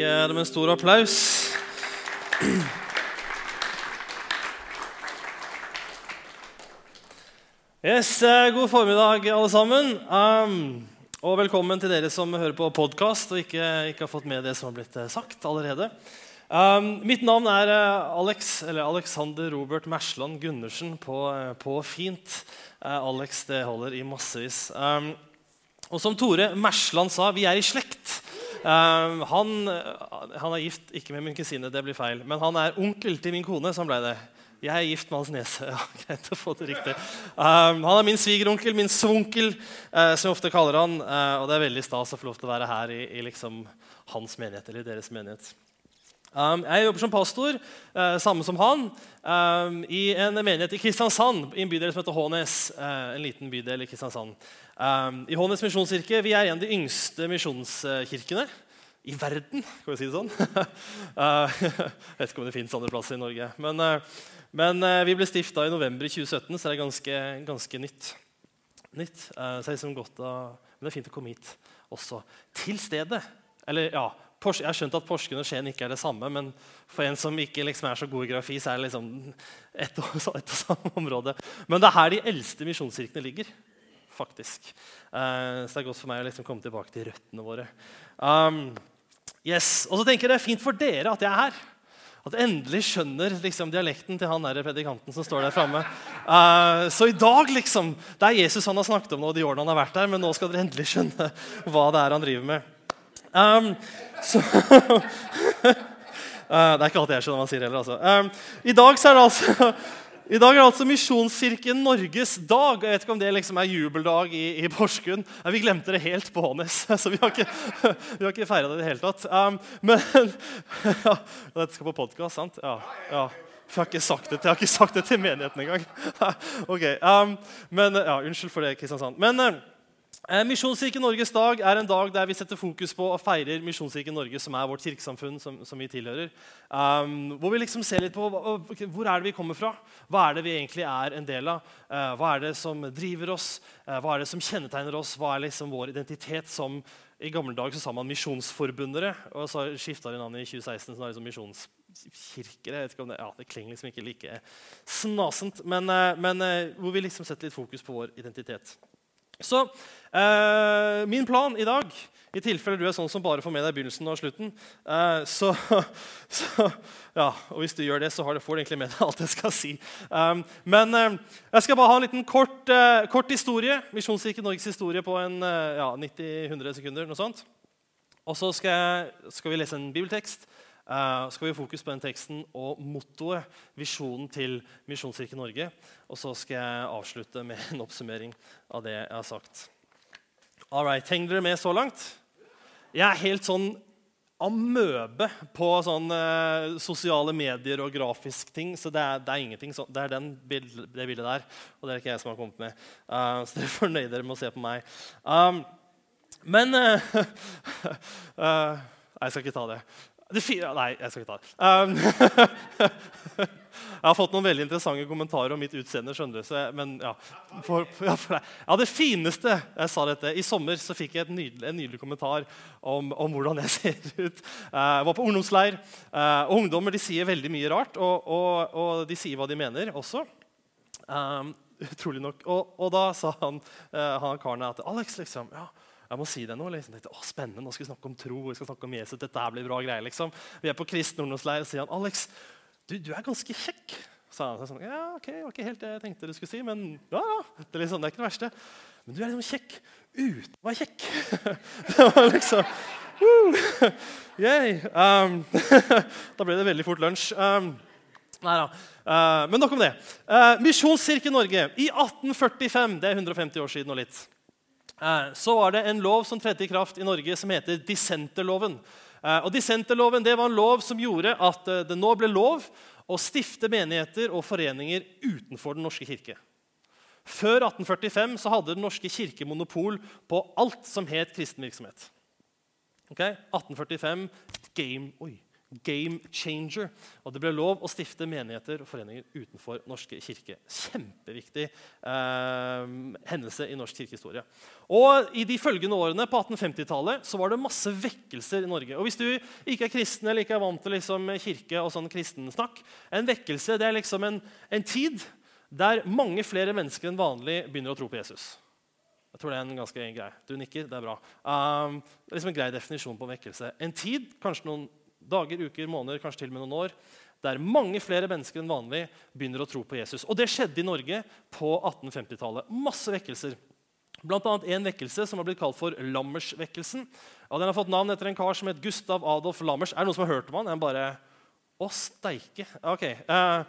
Gi dem en stor applaus. Yes, eh, God formiddag, alle sammen. Um, og velkommen til dere som hører på podkast og ikke, ikke, har fått med det som har blitt eh, sagt allerede. Um, mitt navn er uh, Alex, eller Alexander Robert Mersland Gundersen på, på fint. Uh, Alex det holder i massevis. Um, og som Tore Mersland sa, vi er i slekt. Um, han, han, er gift, ikke med min kusine, det blir feil, men han er onkel til min kone. Sånn ble det. Jeg er gift med hans nese. Ja, greit å få det riktig. Um, han er min svigeronkel, min svonkel, uh, som jeg ofte kaller han. Uh, og det er veldig stas å få lov til å være her i, i liksom hans menighet. eller deres menighet. Um, jeg jobber som pastor, uh, samme som han, um, i en menighet i Kristiansand. I en bydel som heter Hånes. en liten bydel i Kristiansand. I Hånes misjonskirke vi er en av de yngste misjonskirkene i verden, kan vi si det sånn. jeg vet ikke om det fins andre plasser i Norge. Men men eh, vi ble stifta i november 2017, så det er ganske, ganske nytt. nytt. Eh, så det er liksom godt å, men det er fint å komme hit også. Til stedet. Eller, ja, jeg har skjønt at Porsgrunn og Skien ikke er det samme, men for en som ikke liksom er så god i grafi, så er det liksom ett og, et og samme område. Men det er her de eldste misjonskirkene ligger. faktisk. Uh, så det er godt for meg å liksom komme tilbake til røttene våre. Um, yes. Og så tenker jeg det er fint for dere at jeg er her. At jeg endelig skjønner liksom, dialekten til han der predikanten som står der framme. Uh, så i dag, liksom Det er Jesus han har snakket om nå de årene han har vært der, men nå skal dere endelig skjønne hva det er han driver med. Um, så uh, Det er ikke alltid jeg skjønner hva han sier heller. Altså. Um, I dag er det altså i dag er det altså Misjonskirken Norges dag. Jeg vet ikke om det liksom er jubeldag i, i Porsgrunn. vi glemte det helt på Hånes, så vi har ikke, vi ikke feira det i det hele tatt. Um, men ja, Dette skal på podkast, sant? Ja, ja. Jeg har, ikke sagt det, jeg har ikke sagt det til menigheten engang. ok, um, men ja, Unnskyld for det, Kristiansand. Men uh, Eh, Misjonskirken Norges dag er en dag der vi setter fokus på og feirer Misjonskirken Norge, som er vårt kirkesamfunn. som, som vi tilhører. Um, hvor vi liksom ser litt på hvor er det vi kommer fra. Hva er det vi egentlig er en del av? Uh, hva er det som driver oss? Uh, hva er det som kjennetegner oss? Hva er liksom vår identitet som I gamle dager så sa man Misjonsforbundere, og så skifta de navn i 2016. så er det liksom misjonskirker. Jeg vet ikke om det, ja, det klinger liksom ikke like snasent, men, men hvor vi liksom setter litt fokus på vår identitet. Så eh, min plan i dag, i tilfelle du er sånn som bare får med deg begynnelsen og slutten eh, så, så, ja, og Hvis du gjør det, så får du egentlig med deg alt jeg skal si. Um, men eh, jeg skal bare ha en liten kort, eh, kort historie. Misjonskirken Norges historie på en eh, ja, 90-100 sekunder. noe sånt. Og så skal, skal, vi lese en bibeltekst. Uh, skal vi ha fokus på den teksten og mottoet, visjonen til Misjonskirken Norge. Og så skal jeg avslutte med en oppsummering av det jeg har sagt. All right, Henger dere med så langt? Jeg er helt sånn amøbe på sånn uh, sosiale medier og grafisk ting. Så det er, det er ingenting så, Det er bild, det bildet der, og det er ikke jeg som har kommet med. Uh, så dere får nøye med å se på meg. Um, men Jeg skal ikke ta det. Det fire, nei, jeg skal ikke ta det. Um, jeg har fått noen veldig interessante kommentarer om mitt utseende. skjønner du. Jeg, men ja, for, ja, for ja, Det fineste jeg sa dette, I sommer så fikk jeg nydelig, en nydelig kommentar om, om, hvordan jeg ser ut. Uh, jeg var på ungdomsleir. Uh, og Ungdommer de sier veldig mye rart, og, og, og de sier hva de mener også. Um, utrolig nok. Og, og, da sa han, uh, han karen at Alex, liksom, ja, jeg må si det nå. Liksom. Tenkte, å, spennende, nå skal vi snakke om tro. vi skal snakke om Jesus, dette her blir bra greier, liksom. Vi er på kristen ungdomsleir, og sier han, Alex, du, du er ganske kjekk. Sa han. Sånn, ja, ok, det var ikke helt det jeg tenkte du skulle si, men ja, ja, det er, liksom, det er ikke det verste. Men du er liksom kjekk uten å være kjekk. det var liksom uh, um, Da ble det veldig fort lunsj. Um, Nei da. Uh, men nok om det. Uh, Misjonskirken Norge i 1845. Det er 150 år siden og litt. Eh, så var det en lov som tredde i kraft i Norge, som heter dissenterloven. Eh, og dissenterloven det var en lov som gjorde at eh, det nå ble lov å stifte menigheter og foreninger utenfor Den norske kirke. Før 1845 så hadde Den norske kirke monopol på alt som het kristen virksomhet. Okay? 1845 game, oi, game changer. Og det ble lov å stifte menigheter og foreninger utenfor norske kirke. Kjempeviktig eh, hendelse i norsk kirkehistorie. Og I de følgende årene på 1850-tallet så var det masse vekkelser i Norge. Og Hvis du ikke er kristen eller ikke er vant til liksom, kirke og sånn kristensnakk En vekkelse det er liksom en, en tid der mange flere mennesker enn vanlig begynner å tro på Jesus. Jeg tror det er en ganske grei. Du nikker, det er bra. Um, det er liksom en grei definisjon på vekkelse. En tid, kanskje noen dager, uker, måneder, kanskje til og med noen år, der mange flere mennesker enn vanlig begynner å tro på Jesus. Og det skjedde i Norge på 1850-tallet. Masse vekkelser. Blant annet en vekkelse som har blitt kalt for Lammersvekkelsen. Ja, den har fått navn etter en kar som het Gustav Adolf Lammers. Er det noen som har hørt om han? Jeg bare, Å, steike. Ok. Uh,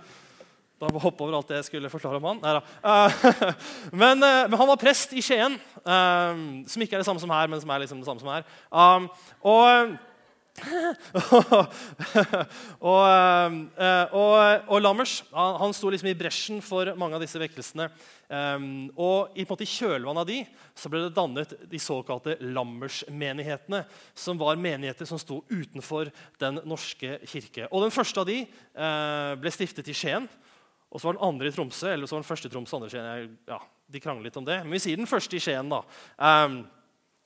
da hoppe over alt det jeg skulle forklare om han. Uh, men, uh, men, han var prest i Skien, uh, som ikke er det samme som her, men som er liksom det samme som her. Um, og og, uh, og, og, Lammers han, han sto liksom i bresjen for mange av disse vekkelsene. Um, og i, i kjølvannet av de så ble det dannet de såkalte Lammers-menighetene, som var menigheter som sto utenfor Den norske kirke. Og Den første av de uh, ble stiftet i Skien. Og så var den andre i Tromsø. eller så var den første i Tromsø, andre i Skien. Ja, de krangler litt om det. Men vi sier den første i Skien. da. Um,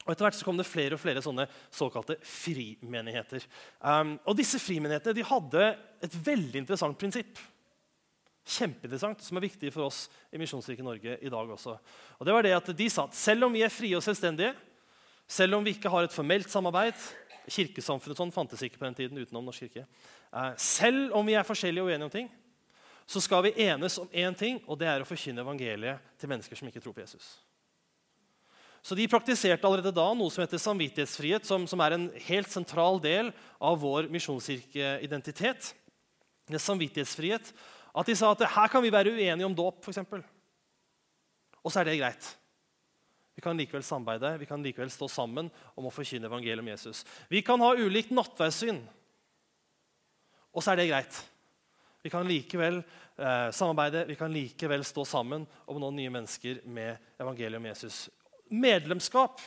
og Etter hvert så kom det flere og flere sånne såkalte frimenigheter. Um, og Disse frimenighetene de hadde et veldig interessant prinsipp. Kjempeinteressant, som er viktig for oss i Misjonskirken Norge i dag også. Og det var det at De sa at selv om vi er frie og selvstendige, selv om vi ikke har et formelt samarbeid Kirkesamfunnet sånn fantes ikke på den tiden utenom Norsk kirke. Uh, selv om vi er forskjellige og uenige om ting, så skal vi enes om én ting, og det er å forkynne evangeliet til mennesker som ikke tror på Jesus. Så De praktiserte allerede da noe som heter samvittighetsfrihet, som, som er en helt sentral del av vår misjonskirkeidentitet. Det er samvittighetsfrihet. At de sa at her kan vi være uenige om dåp, f.eks. Og så er det greit. Vi kan likevel samarbeide, vi kan likevel stå sammen om å forkynne evangeliet om Jesus. Vi kan ha ulikt nattverdssyn, og så er det greit. Vi kan likevel eh, samarbeide, vi kan likevel stå sammen om nå nye mennesker med evangeliet om Jesus. Medlemskap.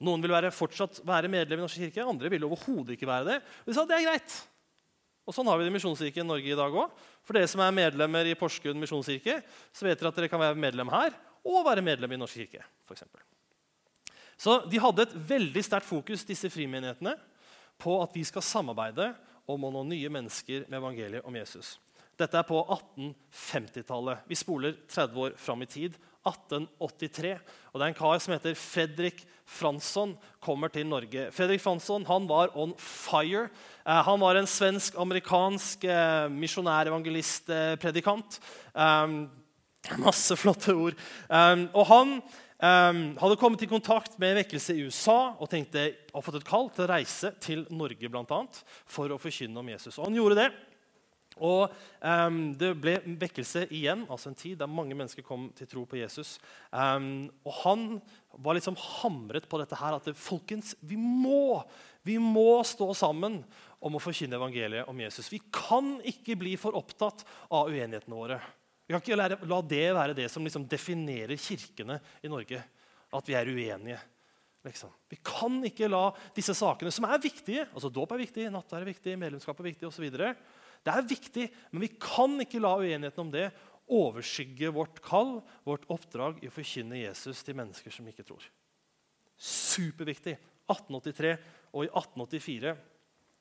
Noen vil være, fortsatt være medlem i Norsk kirke, andre vil overhodet ikke være det. Vi sa det er greit. Og Sånn har vi det i Misjonskirken Norge i dag òg. For dere som er medlemmer i Porsgrunn misjonskirke, så vet dere at dere kan være medlem her og være medlem i Norsk kirke. For eksempel. så De hadde et veldig sterkt fokus disse frimenighetene, på at vi skal samarbeide om å nå nye mennesker med evangeliet om Jesus. Dette er på 1850-tallet. Vi spoler 30 år fram i tid. 1883. Og det er en kar som heter Fredrik Fransson, kommer til Norge. Fredrik Fransson han var on fire. Eh, han var en svensk-amerikansk eh, misjonærevangelist-predikant. eh, masse flotte ord. Um, og han Um, hadde kommet i kontakt med vekkelse i USA og tenkte å fått et kall til å reise til Norge blant annet, for å forkynne om Jesus. Og han gjorde det. Og um, Det ble vekkelse igjen, altså en tid der mange mennesker kom til tro på Jesus. Um, og han var liksom hamret på dette her at folkens, vi må, vi må stå sammen om å forkynne evangeliet om Jesus. Vi kan ikke bli for opptatt av uenighetene våre. Vi kan ikke la, det være det som liksom definerer kirkene i Norge. At vi er uenige. Liksom. Vi kan ikke la disse sakene, som er viktige altså Dåp er viktig, nattverd er viktig, medlemskap er viktig osv. Det er viktig, men vi kan ikke la uenigheten om det overskygge vårt kall, vårt oppdrag i å forkynne Jesus til mennesker som ikke tror. Superviktig. 1883 og i 1884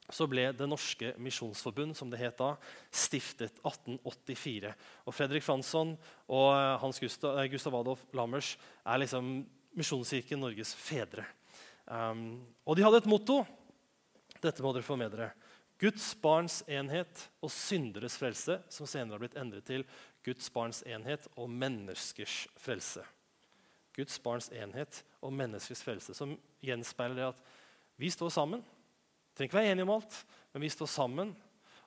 så ble Det norske misjonsforbund som det het da, stiftet 1884. Og Fredrik Fransson og eh, Hans Gustav, eh, Gustav Adolf Lammers er liksom Misjonskirken Norges fedre. Um, og de hadde et motto. Dette må dere få med dere. Guds barns enhet og synderes frelse, som senere har blitt endret til Guds barns enhet og menneskers frelse. Guds barns enhet og menneskers frelse, som gjenspeiler det at vi står sammen Vi trenger ikke være enige om alt, men vi står sammen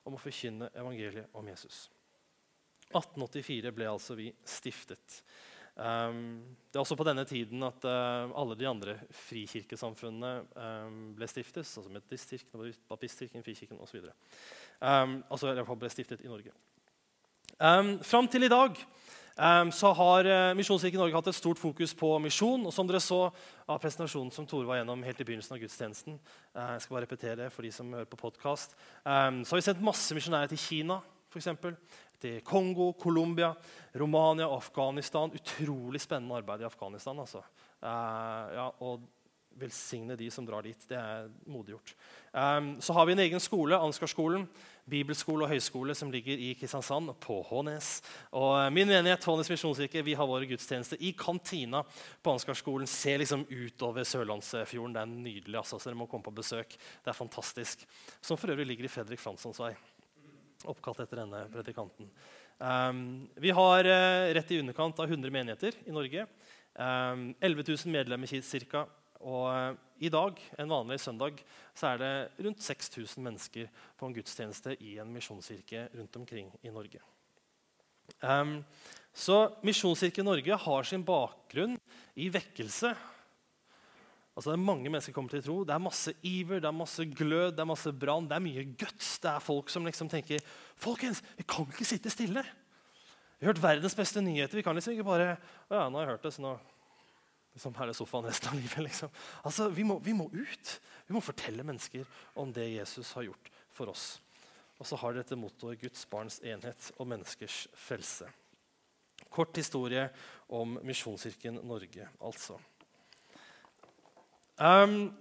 om å forkynne evangeliet om Jesus. 1884 ble altså vi stiftet. Um, det er også på denne tiden at uh, alle de andre frikirkesamfunnene um, ble stiftet. altså Metodistkirken, Baptistkirken, Frikirken osv. Um, altså, i hvert fall ble stiftet i Norge. Fram til i dag så har uh, Misjonskirken Norge hatt et stort fokus på misjon. og Som dere så av presentasjonen som Tore var gjennom helt i begynnelsen av gudstjenesten, uh, jeg skal bare repetere det for de som hører på podcast, så har vi sendt masse misjonærer til Kina, for eksempel, til Kongo, Colombia, Romania og Afghanistan. Utrolig spennende arbeid i Afghanistan. altså. Eh, ja, og velsigne de som drar dit. Det er modig gjort. Um, så har vi en egen skole, Ansgarskolen, bibelskole og høyskole, som ligger i Kristiansand, på Hånes. Og uh, Min menighet Hånes misjonskirke, vi har våre gudstjenester i kantina på Ansgarskolen. Ser liksom utover Sørlandsfjorden. Det er nydelig. altså, så dere må komme på besøk. Det er fantastisk. Som for øvrig ligger i Fredrik Franssons vei. Oppkalt etter denne predikanten. Um, vi har uh, rett i underkant av 100 menigheter i Norge. Um, 11 000 medlemmer ca. Og uh, I dag, en vanlig søndag, så er det rundt 6000 mennesker på en gudstjeneste i en misjonskirke rundt omkring i Norge. Um, så Misjonskirken Norge har sin bakgrunn i vekkelse. Altså Det er mange mennesker kommer til tro. Det er masse iver, det er masse glød, det er masse brann. Det er mye guts. Det er folk som liksom tenker folkens, vi kan ikke sitte stille. Vi har hørt verdens beste nyheter. Vi kan liksom ikke bare å ja, nå har jeg hørt det, så nå er det sofaen resten av livet. Liksom. Altså, vi må, vi må, ut. Vi må fortelle mennesker om det Jesus har gjort for oss. Og så har dette mottoet 'Guds barns enhet og menneskers frelse'. Kort historie om Misjonskirken Norge, altså. Um,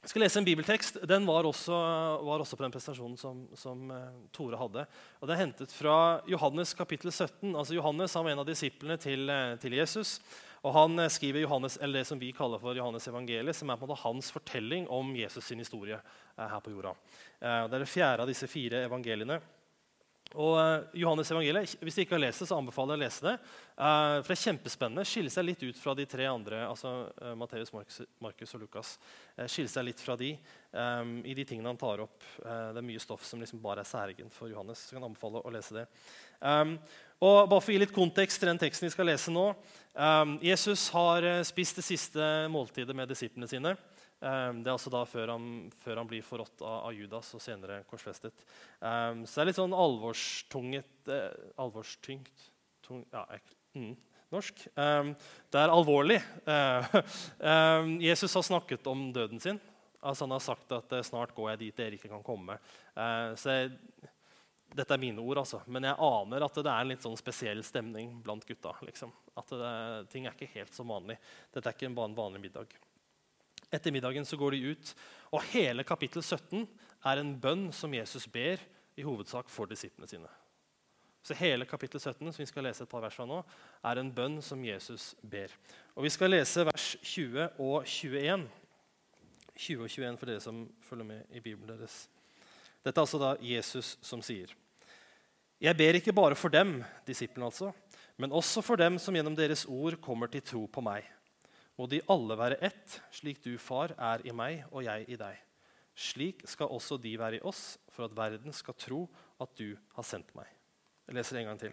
jeg skal lese en bibeltekst. Den var også, var også på den presentasjonen som, som uh, Tore hadde. Og Det er hentet fra Johannes kapittel 17. Altså Johannes han var en av disiplene til, uh, til Jesus. Og Han eh, skriver Johannes, eller det som vi kaller for Johannes evangeliet, som er på en måte hans fortelling om Jesus' sin historie eh, her på jorda. Eh, det er det fjerde av disse fire evangeliene. Og Johannes evangeliet, Hvis du ikke har lest det, så anbefaler jeg å lese det. for Det er kjempespennende. Skiller seg litt ut fra de tre andre, altså Matteus, Markus og Lukas. skiller seg litt fra de i de tingene han tar opp. det er mye stoff som liksom bare er særegent for Johannes. så jeg kan anbefale å lese det. og bare For å gi litt kontekst til den teksten vi skal lese nå, Jesus har spist det siste måltidet med disiplene sine. Um, det er altså da før han, før han blir forrådt av, av, Judas og senere korsfestet. Um, så det er litt sånn alvorstunget eh, Alvorstyngt tung, ja, mm, Norsk. det er alvorlig. Uh, Jesus har snakket om døden sin. Altså Han har sagt at snart går jeg dit dere ikke kan komme. så jeg, dette er mine ord, altså. Men jeg aner at det er en litt sånn spesiell stemning blant gutta. Liksom. At det, ting er ikke helt som vanlig. Dette er ikke en vanlig middag. Etter middagen så går de ut, og hele kapittel 17 er en bønn som Jesus ber i hovedsak for disiplene sine. Så hele kapittel 17 som vi skal lese et par vers fra nå, er en bønn som Jesus ber. Og Vi skal lese vers 20 og 21. 20 og 21 for dere som følger med i Bibelen deres. Dette er altså da Jesus som sier. Jeg ber ikke bare for dem, disiplene altså, men også for dem som gjennom deres ord kommer til tro på meg. Må de alle være ett, slik du, far, er i meg og jeg i deg. Slik skal også de være i oss, for at verden skal tro at du har sendt meg. Jeg leser en gang til.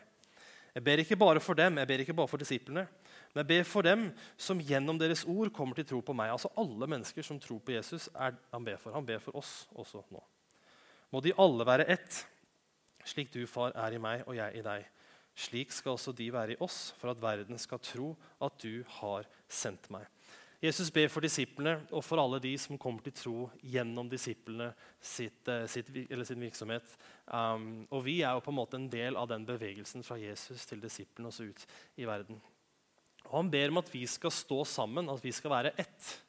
Jeg ber ikke bare for dem, jeg ber ikke bare for disiplene, men jeg ber for dem som gjennom deres ord kommer til tro på meg. Altså Alle mennesker som tror på Jesus, er han ber for. Han ber for oss også nå. Må de alle være ett, slik du, far, er i meg og jeg i deg. Slik skal også de være i oss, for at verden skal tro at du har sendt meg. Jesus ber for disiplene og for alle de som kommer til tro gjennom disiplene sitt, eh, sitt, sin virksomhet. Um, og vi er jo på en måte en del av den bevegelsen fra Jesus til disiplene også ut i verden. Og Han ber om at vi skal stå sammen, at vi skal være ett.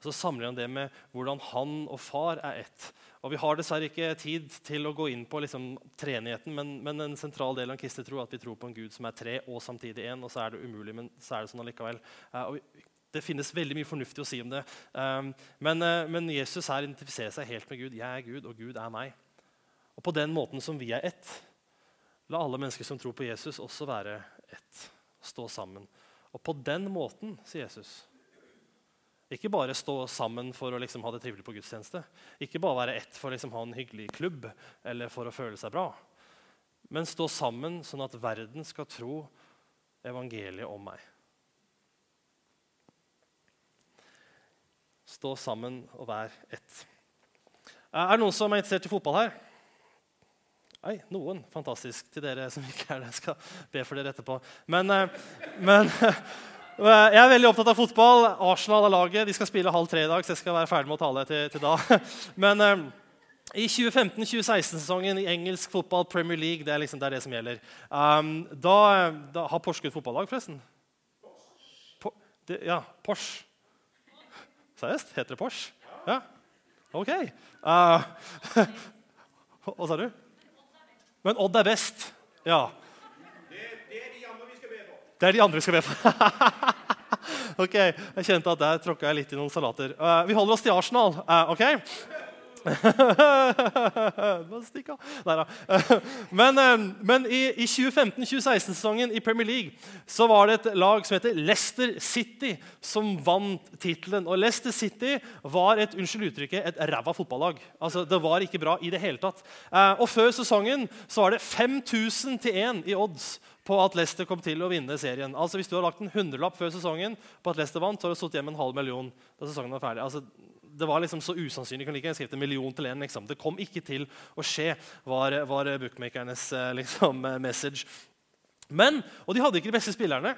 Og Så samler han det med hvordan han og far er ett. Og Vi har dessverre ikke tid til å gå inn på liksom, treenigheten, men, men, en sentral del av en kristne tro er at vi tror på en Gud som er tre og samtidig én. Og så er det umulig, men så er det sånn allikevel. Uh, og det finnes veldig mye fornuftig å si om det. Um, men, uh, men, Jesus her identifiserer seg helt med Gud. Jeg er Gud, og Gud er meg. Og på den måten som vi er ett, la alle mennesker som tror på Jesus, også være ett. Stå sammen. Og på den måten, sier Jesus, ikke bare stå sammen for å liksom ha det trivelig på gudstjeneste. Ikke bare være ett for å liksom ha en hyggelig klubb eller for å føle seg bra. Men stå sammen sånn at verden skal tro evangeliet om meg. Stå sammen og vær ett. Er det noen som er interessert i fotball her? Nei, noen. Fantastisk. Til dere som ikke er det. Jeg skal be for dere etterpå. Men, eh, men jeg er veldig opptatt av fotball. Arsenal er laget. De skal spille halv tre i dag, så jeg skal være ferdig med å tale til, til da. Men eh, i 2015-2016-sesongen i engelsk fotball, Premier League, det er, liksom, det, er det som gjelder. Um, da, da, har Porsgrunn fotballag, forresten? Po det, ja, Porsche. Seriøst? Heter det Porsche? Ja. OK. Uh, hva sa du? Men Odd er best. Ja. Det, det er de andre vi skal be for. Det er de andre vi skal be for. ok, Jeg kjente at der tråkka jeg litt i noen salater. Uh, vi holder oss til Arsenal. Uh, ok? men, men i, i 2015-2016-sesongen i Premier League så var det et lag som heter Leicester City, som vant tittelen. Og Leicester City var et unnskyld uttrykket, et ræva fotballag. Altså, det var ikke bra i det hele tatt. Og før sesongen så var det 5000 til 1 i odds på at Leicester kom til å vinne serien. Altså Hvis du har lagt en hundrelapp før sesongen på at Leicester vant, så har du sittet igjen med en halv million da sesongen var ferdig. Altså, det var liksom så usannsynlig. Jeg kan like skrevet en million til en. Liksom. Det kom ikke til å skje, var, var bookmakernes eh, liksom, message. Men, Og de hadde ikke de beste spillerne,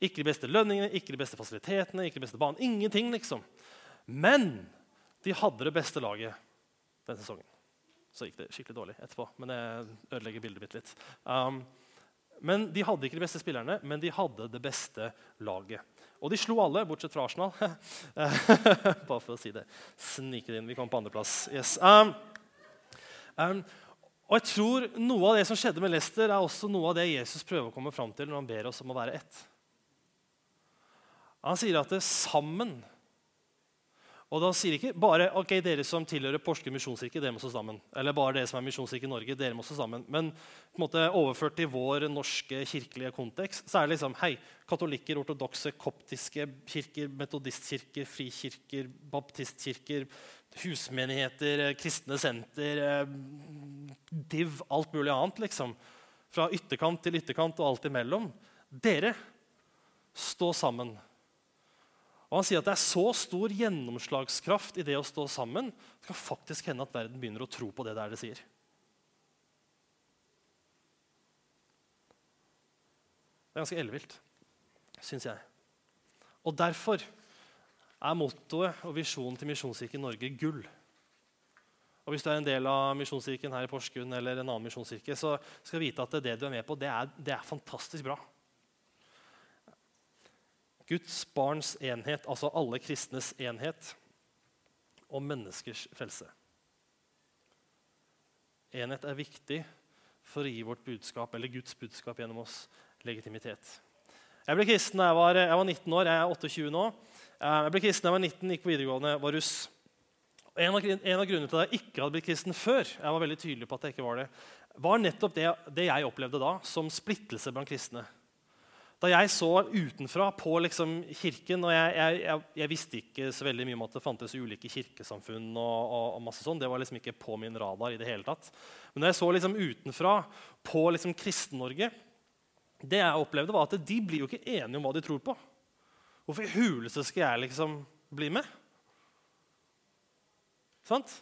ikke de beste lønningene, ikke de beste fasilitetene, ikke de beste banen. Ingenting, liksom. Men de hadde det beste laget den sesongen. Så gikk det skikkelig dårlig etterpå, men det ødelegger bildet mitt litt. Um, men De hadde ikke de beste spillerne, men de hadde det beste laget. Og de slo alle, bortsett fra Arsenal. Bare for å si det. Snike det inn. Vi kom på andreplass. Yes. Um, um, og jeg tror Noe av det som skjedde med Lester, er også noe av det Jesus prøver å komme fram til når han ber oss om å være ett. Han sier at det sammen og da sier ikke bare ok, dere som tilhører Porsgrunn misjonskirke, dere må stå sammen. Eller bare dere som er misjonskirke i Norge, dere må stå sammen. Men på en måte overført til vår norske kirkelige kontekst så er det liksom hei, katolikker, ortodokse, koptiske kirker, metodistkirker, frikirker, baptistkirker, husmenigheter, kristne senter, eh, div, alt mulig annet. liksom. Fra ytterkant til ytterkant og alt imellom. Dere, stå sammen. Og han sier at Det er så stor gjennomslagskraft i det å stå sammen det kan faktisk hende at verden begynner å tro på det der det sier. Det er ganske ellevilt, syns jeg. Og derfor er mottoet og visjonen til Misjonskirken Norge gull. Og Hvis du er en del av Misjonskirken her i Porsgrunn, eller en annen misjonskirke, så skal du vite at det du er med på, det er, det er fantastisk bra. Guds barns enhet, altså alle kristnes enhet, og menneskers frelse. Enhet er viktig for å gi vårt budskap, eller Guds budskap gjennom oss, legitimitet. Jeg ble kristen da jeg var, jeg var 19 år. Jeg er 28 nå. Eh, jeg ble kristen da jeg var 19, gikk på videregående, var russ. En av, en av, grunnene til at jeg ikke hadde blitt kristen før, jeg var veldig tydelig på at jeg ikke var det, var nettopp det, det jeg opplevde da som splittelse blant kristne. Da jeg så utenfra på liksom kirken og jeg, jeg, jeg, visste ikke så veldig mye om at det fantes ulike kirkesamfunn, og, og, og masse sånn, det var liksom ikke på min radar. i det hele tatt. Men da jeg så liksom utenfra på liksom Kristen-Norge, det jeg opplevde var at de blir jo ikke enige om hva de tror på. Hvorfor i huleste skal jeg liksom bli med? Sant?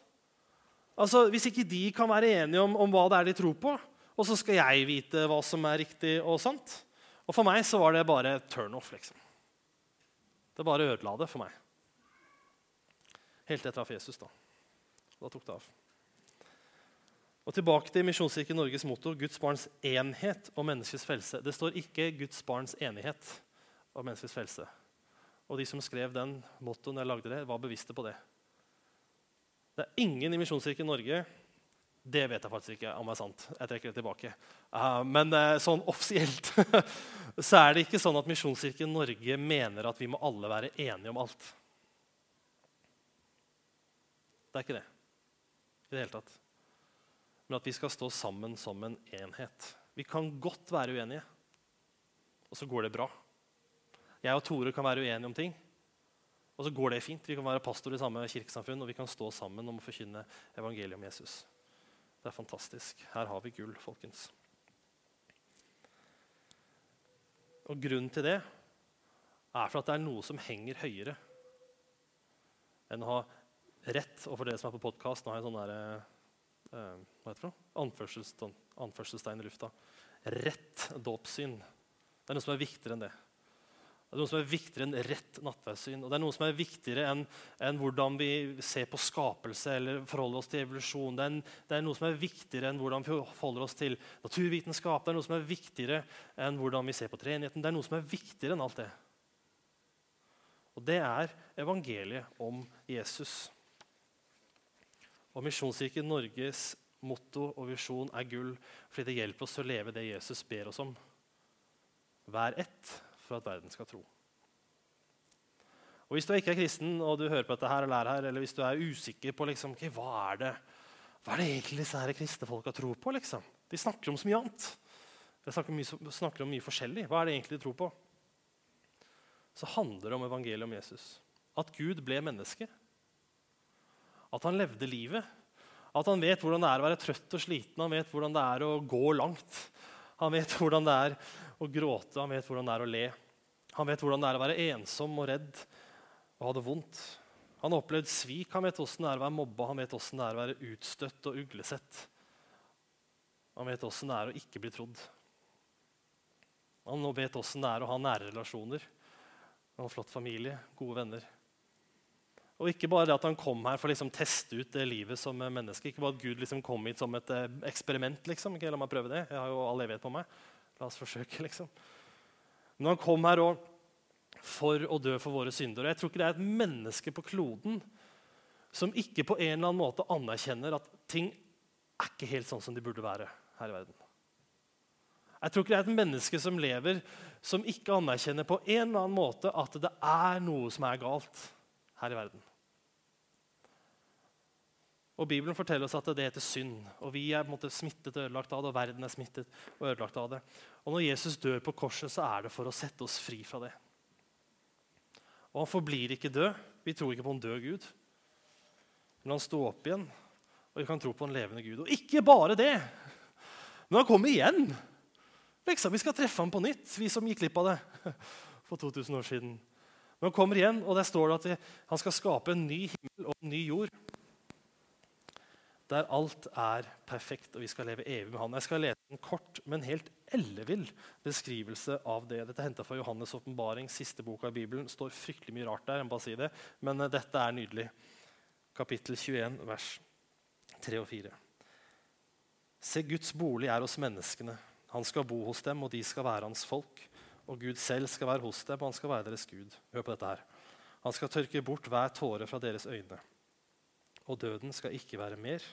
Altså, Hvis ikke de kan være enige om, om hva det er de tror på, og så skal jeg vite hva som er riktig og sant, og for meg så var det bare turnoff. Liksom. Det bare ødela det for meg. Helt etter jeg traff Jesus. Da Da tok det av. Og Tilbake til Misjonskirken Norges motto Guds barns enhet og menneskets frelse. Det står ikke Guds barns enighet og menneskets frelse. Og de som skrev den mottoen jeg lagde det, var bevisste på det. Det er ingen i Misjonskirken Norge det vet jeg faktisk ikke om er sant. Jeg trekker det tilbake. Uh, men uh, sånn offisielt så er det ikke sånn at Misjonskirken Norge mener at vi må alle være enige om alt. Det er ikke det i det hele tatt. Men at vi skal stå sammen som en enhet. Vi kan godt være uenige, og så går det bra. Jeg og Tore kan være uenige om ting, og så går det fint. Vi kan være pastor i samme kirkesamfunn, og vi kan stå sammen om å forkynne evangeliet om Jesus. Det er fantastisk. Her har vi gull, folkens. Og Grunnen til det er for at det er noe som henger høyere enn å ha rett. Og for dere som er på podkast, nå har jeg sånn der, eh, hva heter det? Anførselstegn, anførselstegn i lufta. Rett dåpssyn. Det er noe som er viktigere enn det. Det er noe som er viktigere enn rett nattverdssyn. Og det er noe som er viktigere enn, enn hvordan vi ser på skapelse eller forholder oss til evolusjon. Det er, en, det er, noe som er viktigere enn hvordan vi forholder oss til naturvitenskap. Det er noe som er viktigere enn hvordan vi ser på treenigheten. Det er noe som er viktigere enn alt det. Og det er evangeliet om Jesus. Og Misjonskirken Norges motto og visjon er gull fordi det hjelper oss å leve det Jesus ber oss om. Vær ett for at verden skal tro. Og Hvis du ikke er kristen og du hører på dette her, eller, her, eller hvis du er usikker på liksom, okay, hva er det hva er det egentlig disse her kristne folka tror på, liksom? de snakker om så mye annet. De snakker, mye, snakker om mye forskjellig. Hva er det egentlig de tror på? Så handler det om evangeliet om Jesus. At Gud ble menneske. At han levde livet. At han vet hvordan det er å være trøtt og sliten, han vet hvordan det er å gå langt. Han vet hvordan det er å gråte, han vet hvordan det er å le. Han vet hvordan det er å være ensom og redd og ha det vondt. Han har opplevd svik, han vet hvordan det er å være mobba, han vet hvordan det er å være utstøtt og uglesett. Han vet hvordan det er å ikke bli trodd. Han vet hvordan det er å ha nære relasjoner, en flott familie, gode venner. Og ikke bare det at han kom her for å liksom teste ut det livet som menneske. Ikke bare at Gud liksom kom hit som et eh, eksperiment. liksom. Ikke la meg prøve det. Jeg har jo all evighet på meg. La oss forsøke, liksom. Men han kom her òg for å dø for våre synder. Og jeg tror ikke det er et menneske på kloden som ikke på en eller annen måte anerkjenner at ting er ikke helt sånn som de burde være her i verden. Jeg tror ikke det er et menneske som lever, som ikke anerkjenner på en eller annen måte at det er noe som er galt her i verden. Og Bibelen forteller oss at det heter synd. og Vi er på en måte smittet og ødelagt av det, og verden er smittet og ødelagt av det. Og Når Jesus dør på korset, så er det for å sette oss fri fra det. Og Han forblir ikke død. Vi tror ikke på en død Gud. Men han sto opp igjen, og vi kan tro på en levende Gud. Og ikke bare det, men han kommer igjen. Liksom, Vi skal treffe ham på nytt, vi som gikk glipp av det for 2000 år siden. Men han kommer igjen, og der står det at han skal skape en ny himmel og en ny jord der alt er perfekt, og vi skal leve evig med Han. Jeg skal lese en kort, men helt ellevill beskrivelse av det. Dette er henta fra Johannes' åpenbaring, siste boka i Bibelen. Det står fryktelig mye rart der, jeg må bare si det. men uh, dette er nydelig. Kapittel 21, vers 3 og 4. Se, Guds bolig er hos menneskene. Han skal bo hos dem, og de skal være hans folk. Og Gud selv skal være hos dem, og han skal være deres Gud. Hør på dette her. Han skal tørke bort hver tåre fra deres øyne. Og døden skal ikke være mer.